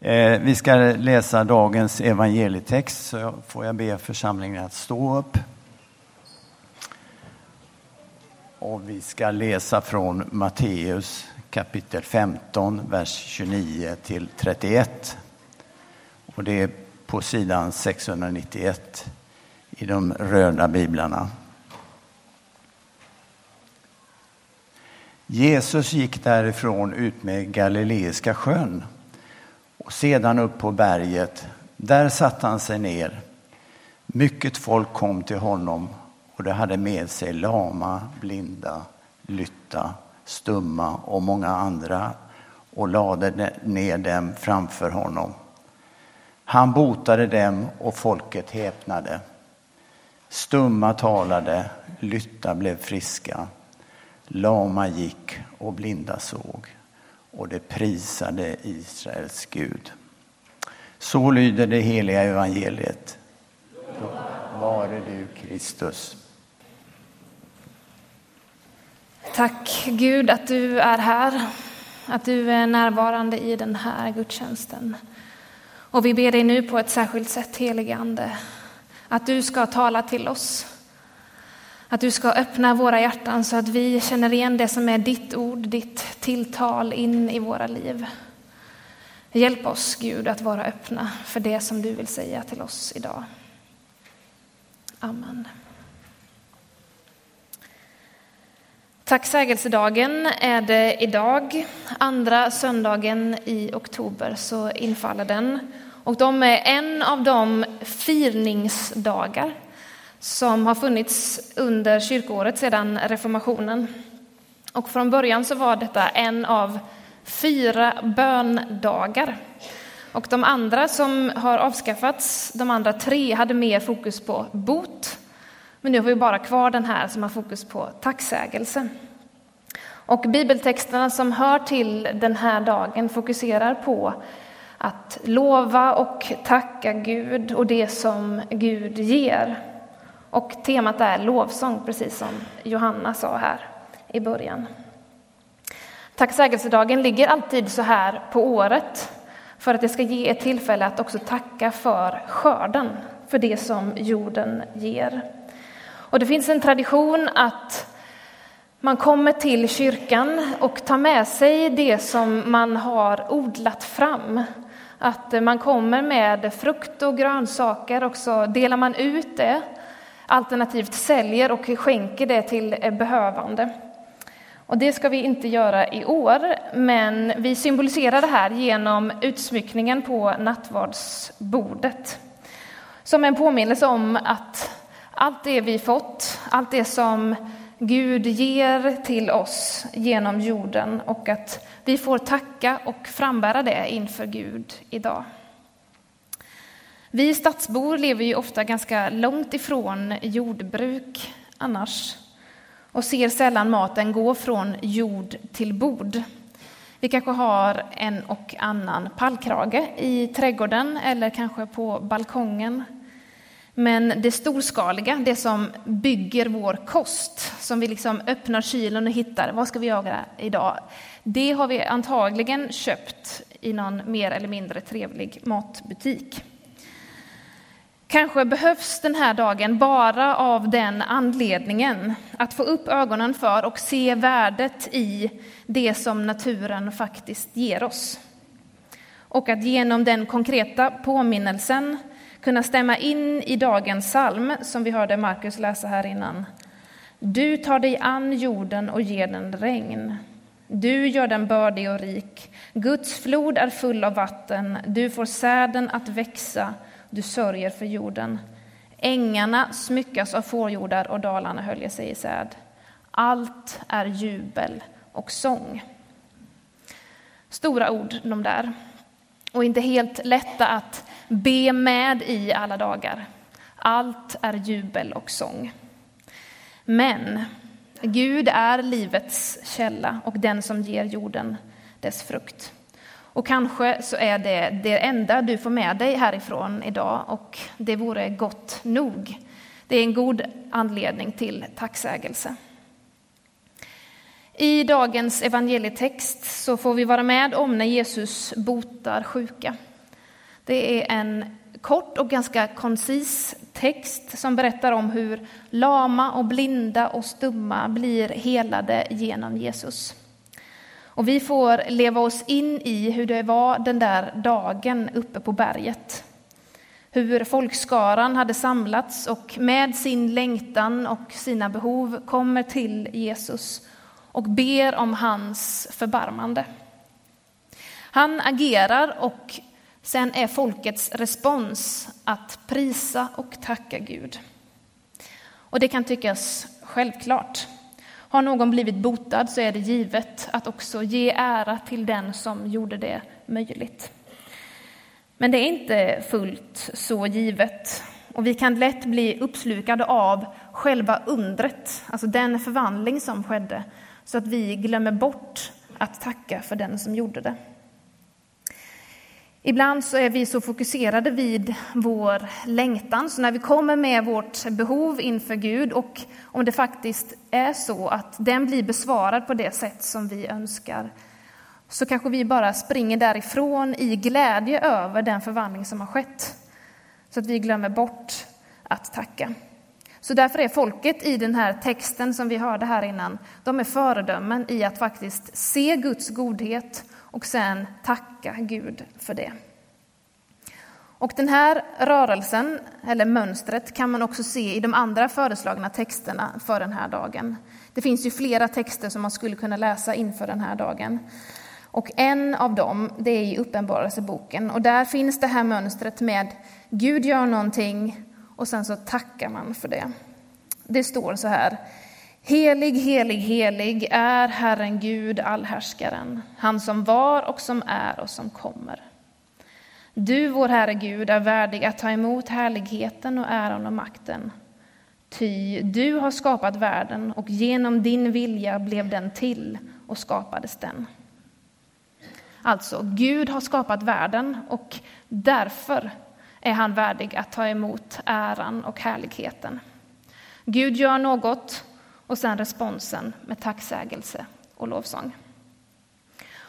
Eh, vi ska läsa dagens evangelietext, så får jag be församlingen att stå upp. Och vi ska läsa från Matteus kapitel 15, vers 29 till 31. Och det är på sidan 691 i de röda biblarna. Jesus gick därifrån ut med Galileiska sjön och sedan upp på berget. Där satte han sig ner. Mycket folk kom till honom och de hade med sig lama, blinda, lytta, stumma och många andra och lade ner dem framför honom. Han botade dem och folket häpnade. Stumma talade, lytta blev friska, lama gick och blinda såg och det prisade Israels Gud. Så lyder det heliga evangeliet. Vare du Kristus. Tack Gud att du är här, att du är närvarande i den här gudstjänsten. Och vi ber dig nu på ett särskilt sätt, helige Ande, att du ska tala till oss. Att du ska öppna våra hjärtan så att vi känner igen det som är ditt ord, ditt tilltal in i våra liv. Hjälp oss, Gud, att vara öppna för det som du vill säga till oss idag. Amen. Tacksägelsedagen är det idag. Andra söndagen i oktober så infaller den. Och de är en av de firningsdagar som har funnits under kyrkoåret sedan reformationen. Och från början så var detta en av fyra böndagar. Och de andra som har avskaffats, de andra tre, hade mer fokus på bot. Men nu har vi bara kvar den här som har fokus på tacksägelse. Och bibeltexterna som hör till den här dagen fokuserar på att lova och tacka Gud och det som Gud ger. Och temat är lovsång, precis som Johanna sa här i början. Tacksägelsedagen ligger alltid så här på året för att det ska ge ett tillfälle att också tacka för skörden, för det som jorden ger. Och det finns en tradition att man kommer till kyrkan och tar med sig det som man har odlat fram. Att man kommer med frukt och grönsaker och så delar man ut det alternativt säljer och skänker det till behövande. Och det ska vi inte göra i år, men vi symboliserar det här genom utsmyckningen på nattvardsbordet. Som en påminnelse om att allt det vi fått, allt det som Gud ger till oss genom jorden och att vi får tacka och frambära det inför Gud idag. Vi stadsbor lever ju ofta ganska långt ifrån jordbruk annars och ser sällan maten gå från jord till bord. Vi kanske har en och annan pallkrage i trädgården eller kanske på balkongen. Men det storskaliga, det som bygger vår kost, som vi liksom öppnar kylen och hittar, vad ska vi göra idag? Det har vi antagligen köpt i någon mer eller mindre trevlig matbutik. Kanske behövs den här dagen bara av den anledningen att få upp ögonen för och se värdet i det som naturen faktiskt ger oss. Och att genom den konkreta påminnelsen kunna stämma in i dagens psalm som vi hörde Markus läsa här innan. Du tar dig an jorden och ger den regn. Du gör den bördig och rik. Guds flod är full av vatten. Du får säden att växa du sörjer för jorden. Ängarna smyckas av fårjordar och dalarna höljer sig i säd. Allt är jubel och sång. Stora ord de där. Och inte helt lätta att be med i alla dagar. Allt är jubel och sång. Men Gud är livets källa och den som ger jorden dess frukt. Och kanske så är det det enda du får med dig härifrån idag och det vore gott nog. Det är en god anledning till tacksägelse. I dagens evangelietext så får vi vara med om när Jesus botar sjuka. Det är en kort och ganska koncis text som berättar om hur lama och blinda och stumma blir helade genom Jesus. Och vi får leva oss in i hur det var den där dagen uppe på berget. Hur folkskaran hade samlats och med sin längtan och sina behov kommer till Jesus och ber om hans förbarmande. Han agerar och sen är folkets respons att prisa och tacka Gud. Och det kan tyckas självklart. Har någon blivit botad så är det givet att också ge ära till den som gjorde det möjligt. Men det är inte fullt så givet. Och vi kan lätt bli uppslukade av själva undret, alltså den förvandling som skedde, så att vi glömmer bort att tacka för den som gjorde det. Ibland så är vi så fokuserade vid vår längtan, så när vi kommer med vårt behov inför Gud och om det faktiskt är så att den blir besvarad på det sätt som vi önskar, så kanske vi bara springer därifrån i glädje över den förvandling som har skett, så att vi glömmer bort att tacka. Så därför är folket i den här texten som vi hörde här innan, de är föredömen i att faktiskt se Guds godhet och sen tacka Gud för det. Och den här rörelsen, eller mönstret, kan man också se i de andra föreslagna texterna för den här dagen. Det finns ju flera texter som man skulle kunna läsa inför den här dagen. Och en av dem, det är i Uppenbarelseboken. Och där finns det här mönstret med Gud gör någonting och sen så tackar man för det. Det står så här. Helig, helig, helig är Herren Gud, allhärskaren, han som var och som är och som kommer. Du, vår Herre Gud, är värdig att ta emot härligheten och äran och makten. Ty du har skapat världen och genom din vilja blev den till och skapades den. Alltså, Gud har skapat världen och därför är han värdig att ta emot äran och härligheten. Gud gör något och sen responsen med tacksägelse och lovsång.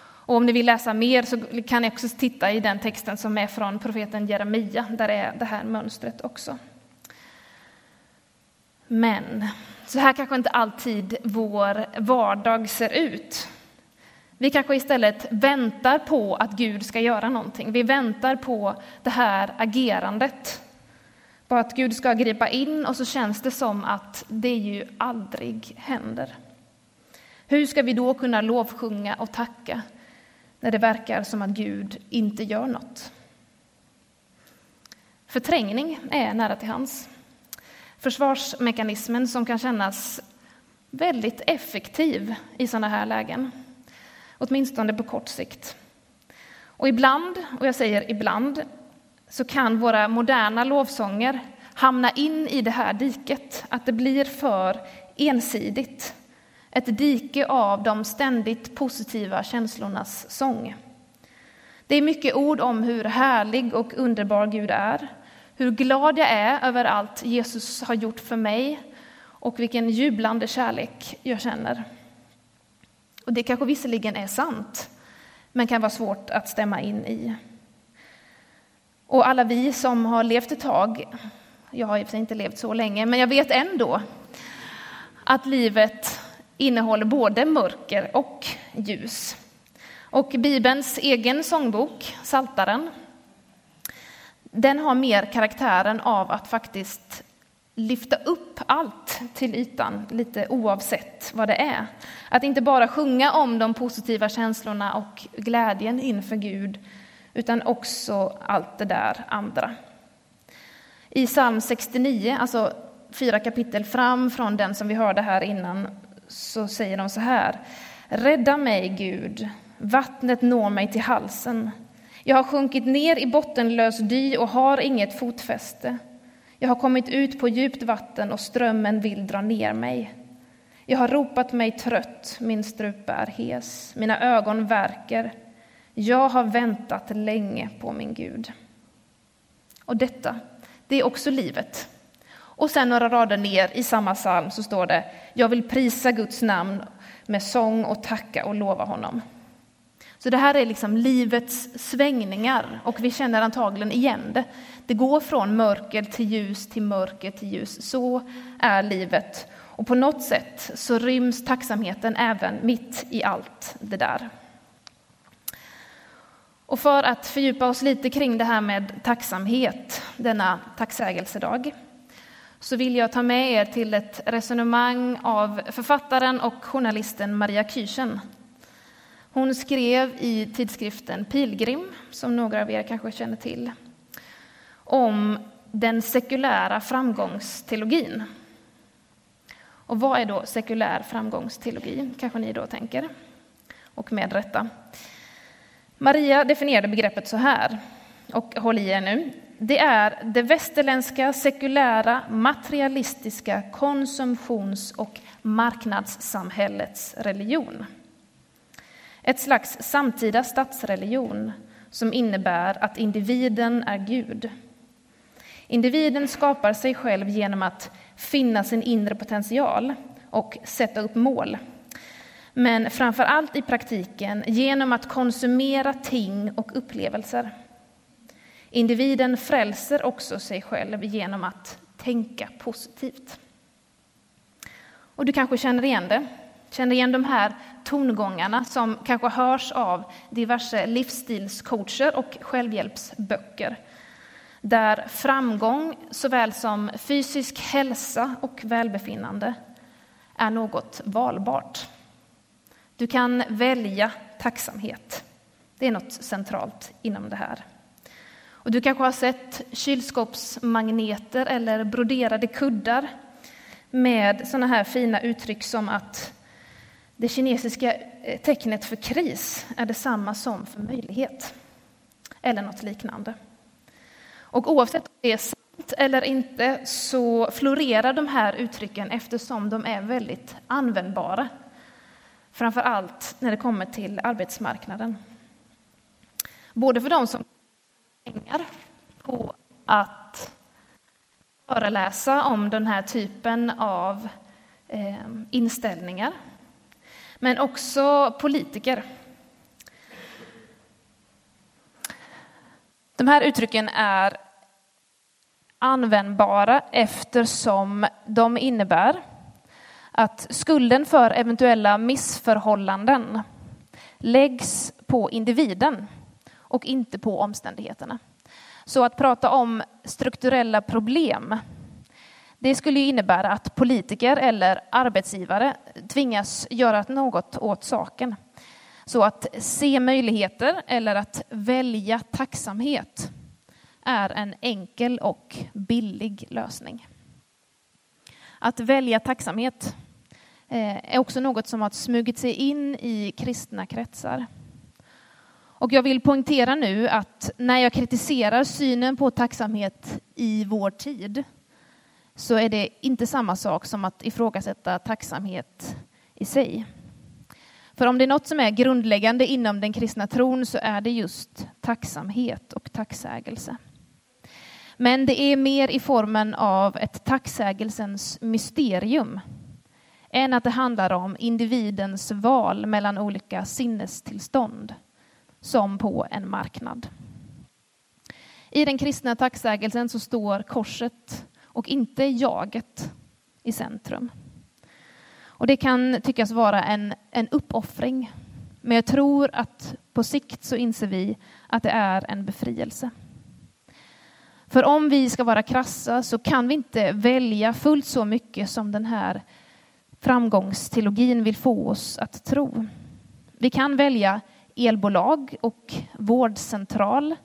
Och om ni vill läsa mer så kan ni också titta i den texten som är från profeten Jeremia, där är det här mönstret också. Men så här kanske inte alltid vår vardag ser ut. Vi kanske istället väntar på att Gud ska göra någonting. Vi väntar på det här agerandet. På att Gud ska gripa in och så känns det som att det ju aldrig händer. Hur ska vi då kunna lovsjunga och tacka när det verkar som att Gud inte gör något? Förträngning är nära till hands. Försvarsmekanismen som kan kännas väldigt effektiv i sådana här lägen åtminstone på kort sikt. Och ibland, och jag säger ibland, så kan våra moderna lovsånger hamna in i det här diket, att det blir för ensidigt. Ett dike av de ständigt positiva känslornas sång. Det är mycket ord om hur härlig och underbar Gud är, hur glad jag är över allt Jesus har gjort för mig och vilken jublande kärlek jag känner. Och det kanske visserligen är sant, men kan vara svårt att stämma in i. Och alla vi som har levt ett tag, jag har i och för sig inte levt så länge, men jag vet ändå att livet innehåller både mörker och ljus. Och Bibelns egen sångbok, Saltaren, den har mer karaktären av att faktiskt lyfta upp allt till ytan, lite oavsett vad det är. Att inte bara sjunga om de positiva känslorna och glädjen inför Gud, utan också allt det där andra. I psalm 69, alltså fyra kapitel fram från den som vi hörde här innan, så säger de så här. Rädda mig, Gud, vattnet når mig till halsen. Jag har sjunkit ner i bottenlös dy och har inget fotfäste. Jag har kommit ut på djupt vatten och strömmen vill dra ner mig. Jag har ropat mig trött, min strupe är hes, mina ögon värker. Jag har väntat länge på min Gud. Och detta, det är också livet. Och sen några rader ner i samma psalm så står det, jag vill prisa Guds namn med sång och tacka och lova honom. Så det här är liksom livets svängningar och vi känner antagligen igen det. Det går från mörker till ljus till mörker till ljus. Så är livet. Och på något sätt så ryms tacksamheten även mitt i allt det där. Och för att fördjupa oss lite kring det här med tacksamhet, denna tacksägelsedag, så vill jag ta med er till ett resonemang av författaren och journalisten Maria Kyrsen. Hon skrev i tidskriften Pilgrim, som några av er kanske känner till, om den sekulära framgångsteologin. Och vad är då sekulär framgångsteologi, kanske ni då tänker, och med rätta. Maria definierade begreppet så här, och håll i er nu. Det är det västerländska sekulära materialistiska konsumtions och marknadssamhällets religion. Ett slags samtida statsreligion som innebär att individen är Gud. Individen skapar sig själv genom att finna sin inre potential och sätta upp mål men framför allt i praktiken genom att konsumera ting och upplevelser. Individen frälser också sig själv genom att tänka positivt. Och du kanske känner igen det, känner igen de här tongångarna som kanske hörs av diverse livsstilscoacher och självhjälpsböcker där framgång såväl som fysisk hälsa och välbefinnande är något valbart. Du kan välja tacksamhet. Det är något centralt inom det här. Och du kanske har sett kylskåpsmagneter eller broderade kuddar med sådana här fina uttryck som att det kinesiska eh, tecknet för kris är detsamma som för möjlighet. Eller något liknande. Och oavsett om det är sant eller inte så florerar de här uttrycken eftersom de är väldigt användbara Framför allt när det kommer till arbetsmarknaden. Både för de som har pengar på att föreläsa om den här typen av eh, inställningar, men också politiker. De här uttrycken är användbara eftersom de innebär att skulden för eventuella missförhållanden läggs på individen och inte på omständigheterna. Så att prata om strukturella problem det skulle innebära att politiker eller arbetsgivare tvingas göra något åt saken. Så att se möjligheter eller att välja tacksamhet är en enkel och billig lösning. Att välja tacksamhet Eh, är också något som har smugit sig in i kristna kretsar. Och jag vill poängtera nu att när jag kritiserar synen på tacksamhet i vår tid så är det inte samma sak som att ifrågasätta tacksamhet i sig. För om det är något som är grundläggande inom den kristna tron så är det just tacksamhet och tacksägelse. Men det är mer i formen av ett tacksägelsens mysterium än att det handlar om individens val mellan olika sinnestillstånd, som på en marknad. I den kristna tacksägelsen så står korset och inte jaget i centrum. Och det kan tyckas vara en, en uppoffring, men jag tror att på sikt så inser vi att det är en befrielse. För om vi ska vara krassa så kan vi inte välja fullt så mycket som den här framgångsteologin vill få oss att tro. Vi kan välja elbolag och vårdcentral.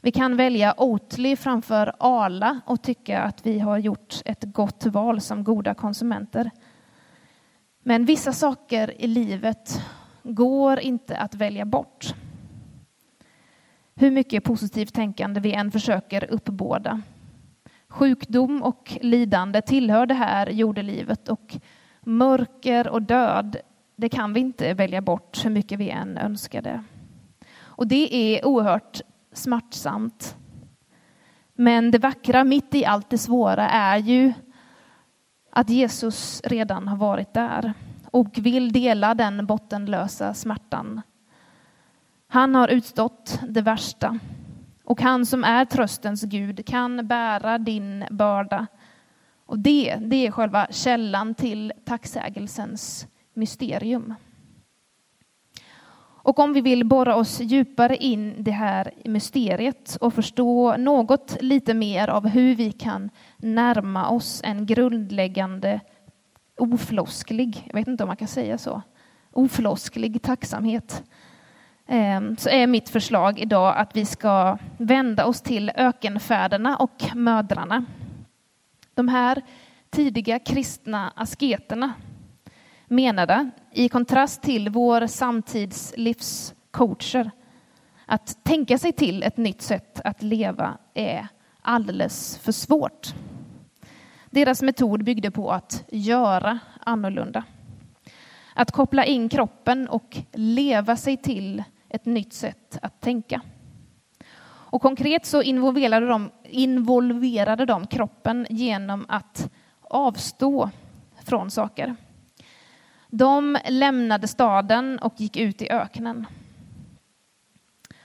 Vi kan välja Oatly framför Arla och tycka att vi har gjort ett gott val som goda konsumenter. Men vissa saker i livet går inte att välja bort hur mycket positivt tänkande vi än försöker uppbåda. Sjukdom och lidande tillhör det här jordelivet och mörker och död, det kan vi inte välja bort hur mycket vi än önskar det. Och det är oerhört smärtsamt. Men det vackra mitt i allt det svåra är ju att Jesus redan har varit där och vill dela den bottenlösa smärtan. Han har utstått det värsta och han som är tröstens Gud kan bära din börda. Och det, det är själva källan till tacksägelsens mysterium. Och om vi vill borra oss djupare in det här mysteriet och förstå något lite mer av hur vi kan närma oss en grundläggande oflosklig, jag vet inte om man kan säga så, oflosklig tacksamhet eh, så är mitt förslag idag att vi ska vända oss till ökenfäderna och mödrarna. De här tidiga kristna asketerna menade, i kontrast till vår samtids livscoacher, att tänka sig till ett nytt sätt att leva är alldeles för svårt. Deras metod byggde på att göra annorlunda. Att koppla in kroppen och leva sig till ett nytt sätt att tänka. Och konkret så involverade de, involverade de kroppen genom att avstå från saker. De lämnade staden och gick ut i öknen.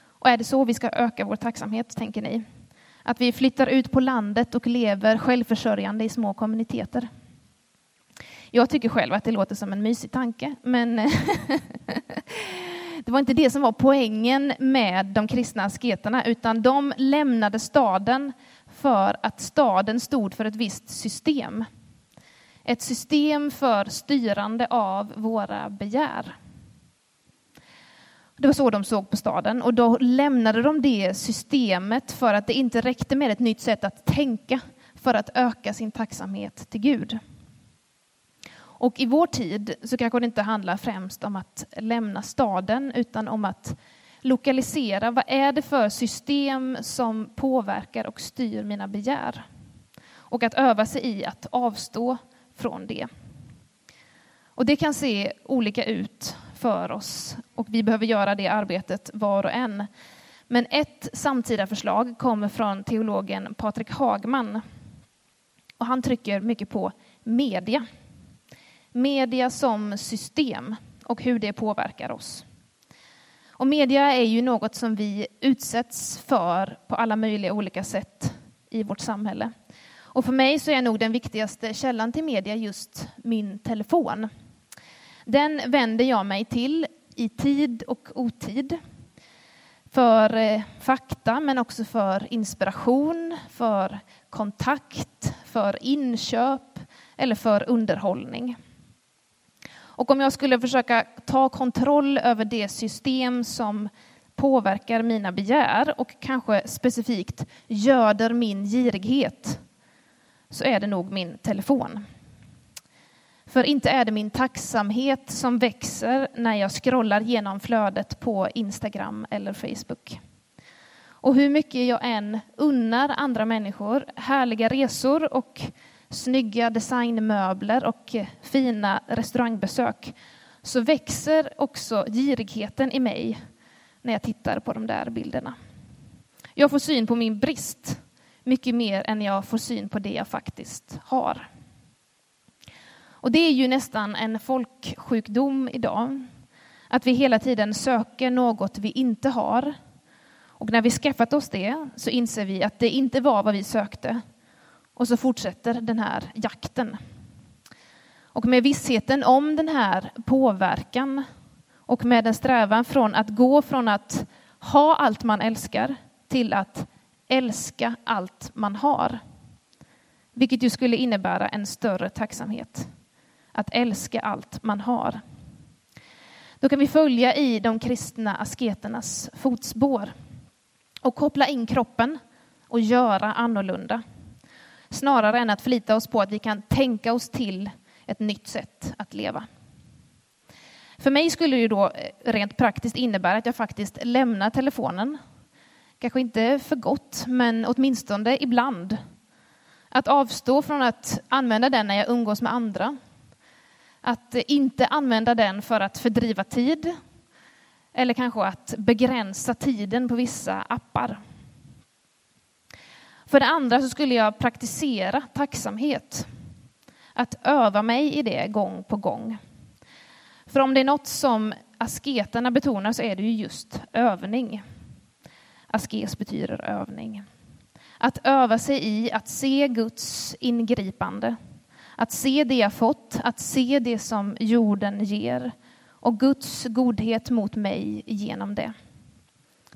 Och är det så vi ska öka vår tacksamhet, tänker ni? Att vi flyttar ut på landet och lever självförsörjande i små kommuniteter? Jag tycker själv att det låter som en mysig tanke, men det var inte det som var poängen med de kristna asketerna, utan de lämnade staden för att staden stod för ett visst system. Ett system för styrande av våra begär. Det var så de såg på staden och då lämnade de det systemet för att det inte räckte med ett nytt sätt att tänka för att öka sin tacksamhet till Gud. Och i vår tid så kanske det inte handlar främst om att lämna staden utan om att lokalisera vad är det för system som påverkar och styr mina begär. Och att öva sig i att avstå från det. Och det kan se olika ut för oss och vi behöver göra det arbetet var och en. Men ett samtida förslag kommer från teologen Patrik Hagman. Och han trycker mycket på media. Media som system och hur det påverkar oss. Och media är ju något som vi utsätts för på alla möjliga olika sätt i vårt samhälle. Och för mig så är nog den viktigaste källan till media just min telefon. Den vänder jag mig till i tid och otid. För eh, fakta, men också för inspiration, för kontakt, för inköp eller för underhållning. Och om jag skulle försöka ta kontroll över det system som påverkar mina begär och kanske specifikt göder min girighet så är det nog min telefon. För inte är det min tacksamhet som växer när jag scrollar genom flödet på Instagram eller Facebook. Och hur mycket jag än unnar andra människor härliga resor och snygga designmöbler och fina restaurangbesök så växer också girigheten i mig när jag tittar på de där bilderna. Jag får syn på min brist mycket mer än jag får syn på det jag faktiskt har. Och det är ju nästan en folksjukdom idag. Att vi hela tiden söker något vi inte har. Och när vi skaffat oss det så inser vi att det inte var vad vi sökte. Och så fortsätter den här jakten. Och med vissheten om den här påverkan och med en strävan från att gå från att ha allt man älskar till att älska allt man har. Vilket ju skulle innebära en större tacksamhet. Att älska allt man har. Då kan vi följa i de kristna asketernas fotspår och koppla in kroppen och göra annorlunda. Snarare än att förlita oss på att vi kan tänka oss till ett nytt sätt att leva. För mig skulle det då eh, rent praktiskt innebära att jag faktiskt lämnar telefonen Kanske inte för gott, men åtminstone ibland. Att avstå från att använda den när jag umgås med andra. Att inte använda den för att fördriva tid. Eller kanske att begränsa tiden på vissa appar. För det andra så skulle jag praktisera tacksamhet. Att öva mig i det gång på gång. För om det är något som asketerna betonar så är det ju just övning. Askes betyder övning. Att öva sig i att se Guds ingripande. Att se det jag fått, att se det som jorden ger och Guds godhet mot mig genom det.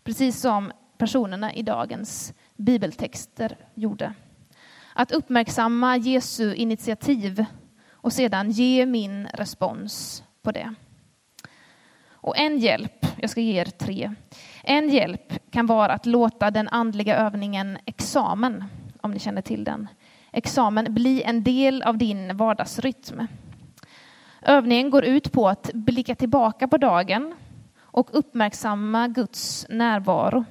Precis som personerna i dagens bibeltexter gjorde. Att uppmärksamma Jesu initiativ och sedan ge min respons på det. Och en hjälp, jag ska ge er tre, en hjälp kan vara att låta den andliga övningen examen, om ni känner till den, examen bli en del av din vardagsrytm. Övningen går ut på att blicka tillbaka på dagen och uppmärksamma Guds närvaro.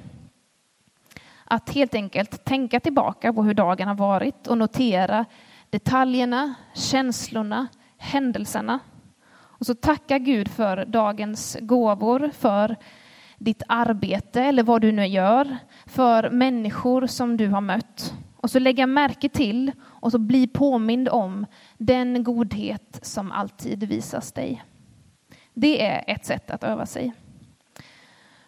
Att helt enkelt tänka tillbaka på hur dagen har varit och notera detaljerna, känslorna, händelserna. Och så tacka Gud för dagens gåvor, för ditt arbete eller vad du nu gör, för människor som du har mött. Och så lägga märke till och så bli påmind om den godhet som alltid visas dig. Det är ett sätt att öva sig.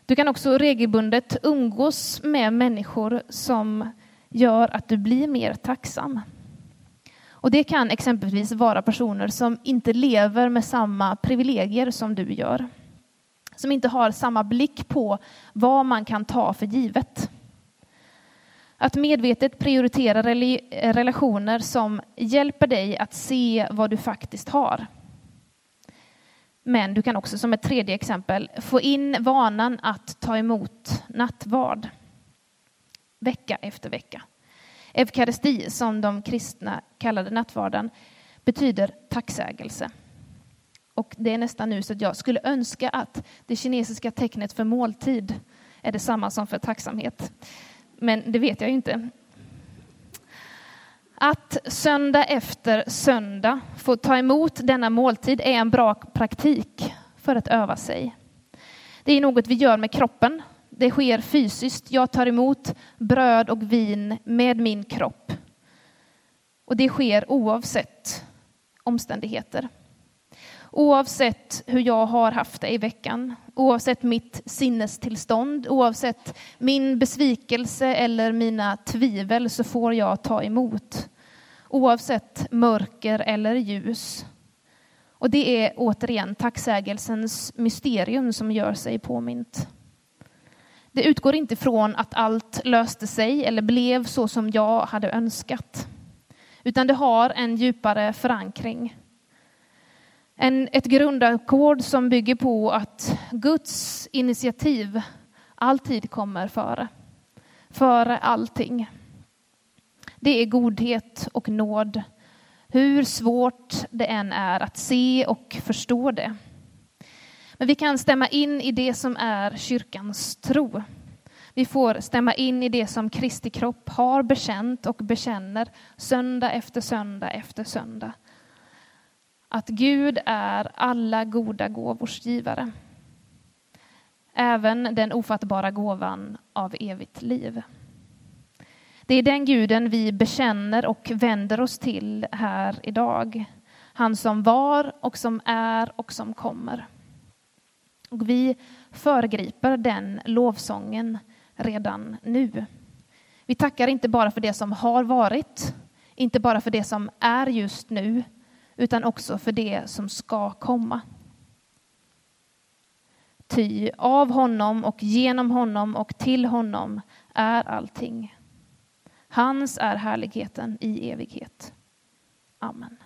Du kan också regelbundet umgås med människor som gör att du blir mer tacksam. Och det kan exempelvis vara personer som inte lever med samma privilegier som du gör. Som inte har samma blick på vad man kan ta för givet. Att medvetet prioritera relationer som hjälper dig att se vad du faktiskt har. Men du kan också som ett tredje exempel få in vanan att ta emot nattvard vecka efter vecka. Eukaristi, som de kristna kallade nattvarden, betyder tacksägelse. Och det är nästan nu så att jag skulle önska att det kinesiska tecknet för måltid är detsamma som för tacksamhet. Men det vet jag inte. Att söndag efter söndag få ta emot denna måltid är en bra praktik för att öva sig. Det är något vi gör med kroppen. Det sker fysiskt. Jag tar emot bröd och vin med min kropp. Och det sker oavsett omständigheter. Oavsett hur jag har haft det i veckan, oavsett mitt sinnestillstånd, oavsett min besvikelse eller mina tvivel så får jag ta emot. Oavsett mörker eller ljus. Och det är återigen tacksägelsens mysterium som gör sig påmint. Det utgår inte från att allt löste sig eller blev så som jag hade önskat. Utan det har en djupare förankring. En, ett grundackord som bygger på att Guds initiativ alltid kommer före. Före allting. Det är godhet och nåd. Hur svårt det än är att se och förstå det. Men vi kan stämma in i det som är kyrkans tro. Vi får stämma in i det som Kristi kropp har bekänt och bekänner söndag efter söndag efter söndag att Gud är alla goda gåvors givare. Även den ofattbara gåvan av evigt liv. Det är den guden vi bekänner och vänder oss till här idag. Han som var och som är och som kommer. Och vi föregriper den lovsången redan nu. Vi tackar inte bara för det som har varit, inte bara för det som är just nu, utan också för det som ska komma. Ty av honom och genom honom och till honom är allting. Hans är härligheten i evighet. Amen.